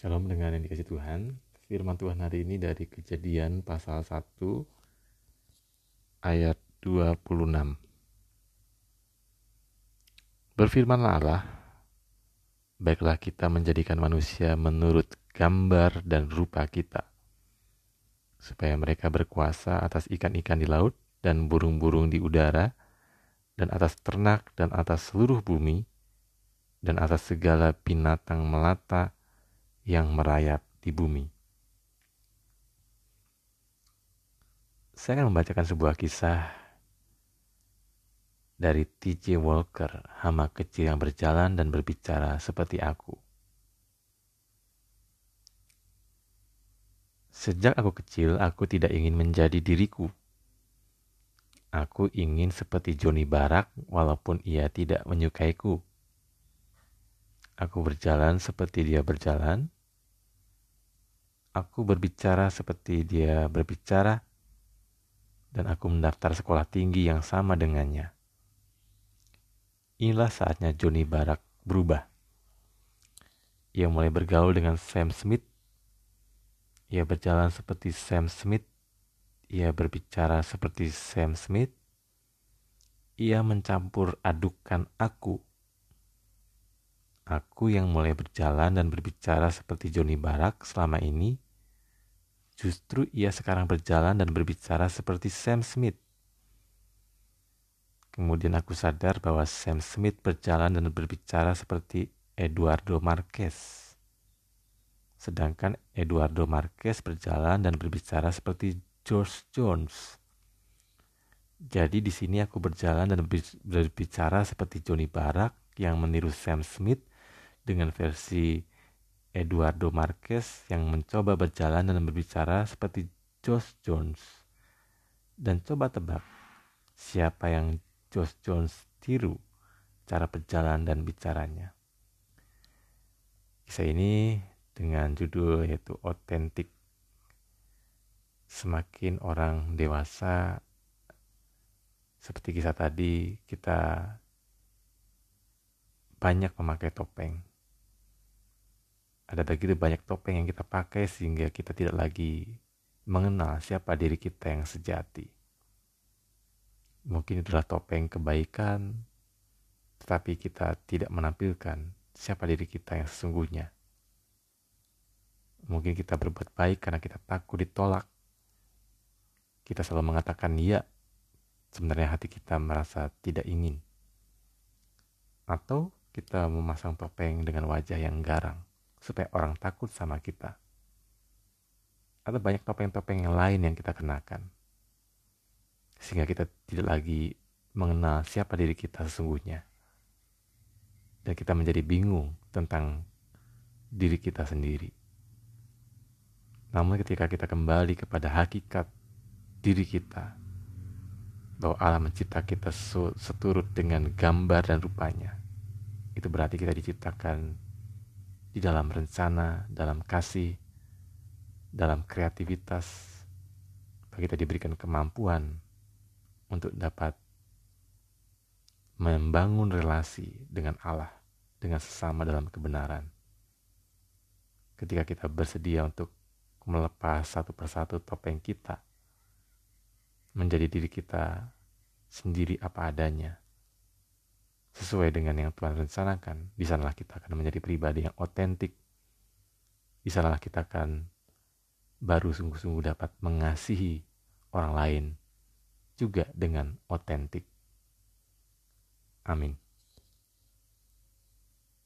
Shalom dengan yang dikasih Tuhan. Firman Tuhan hari ini dari Kejadian pasal 1 ayat 26. Berfirmanlah Allah, baiklah kita menjadikan manusia menurut gambar dan rupa kita, supaya mereka berkuasa atas ikan-ikan di laut dan burung-burung di udara, dan atas ternak dan atas seluruh bumi, dan atas segala binatang melata yang merayap di bumi. Saya akan membacakan sebuah kisah dari T.J. Walker, hama kecil yang berjalan dan berbicara seperti aku. Sejak aku kecil, aku tidak ingin menjadi diriku. Aku ingin seperti Johnny Barak walaupun ia tidak menyukaiku. Aku berjalan seperti dia berjalan. Aku berbicara seperti dia berbicara. Dan aku mendaftar sekolah tinggi yang sama dengannya. Inilah saatnya Johnny Barak berubah. Ia mulai bergaul dengan Sam Smith. Ia berjalan seperti Sam Smith. Ia berbicara seperti Sam Smith. Ia mencampur adukan aku Aku yang mulai berjalan dan berbicara seperti Johnny Barak selama ini, justru ia sekarang berjalan dan berbicara seperti Sam Smith. Kemudian aku sadar bahwa Sam Smith berjalan dan berbicara seperti Eduardo Marquez. Sedangkan Eduardo Marquez berjalan dan berbicara seperti George Jones. Jadi di sini aku berjalan dan berbicara seperti Johnny Barak yang meniru Sam Smith dengan versi Eduardo Marquez yang mencoba berjalan dan berbicara seperti Josh Jones. Dan coba tebak siapa yang Josh Jones tiru cara berjalan dan bicaranya. Kisah ini dengan judul yaitu otentik. Semakin orang dewasa seperti kisah tadi kita banyak memakai topeng ada begitu banyak topeng yang kita pakai sehingga kita tidak lagi mengenal siapa diri kita yang sejati. Mungkin itulah topeng kebaikan, tetapi kita tidak menampilkan siapa diri kita yang sesungguhnya. Mungkin kita berbuat baik karena kita takut ditolak. Kita selalu mengatakan iya, sebenarnya hati kita merasa tidak ingin. Atau kita memasang topeng dengan wajah yang garang supaya orang takut sama kita. Atau banyak topeng-topeng yang lain yang kita kenakan. Sehingga kita tidak lagi mengenal siapa diri kita sesungguhnya. Dan kita menjadi bingung tentang diri kita sendiri. Namun ketika kita kembali kepada hakikat diri kita, bahwa Allah mencipta kita seturut dengan gambar dan rupanya, itu berarti kita diciptakan di dalam rencana, dalam kasih, dalam kreativitas, kita diberikan kemampuan untuk dapat membangun relasi dengan Allah, dengan sesama dalam kebenaran. Ketika kita bersedia untuk melepas satu persatu topeng kita, menjadi diri kita sendiri apa adanya, sesuai dengan yang Tuhan rencanakan, di sanalah kita akan menjadi pribadi yang otentik. Di sanalah kita akan baru sungguh-sungguh dapat mengasihi orang lain juga dengan otentik. Amin.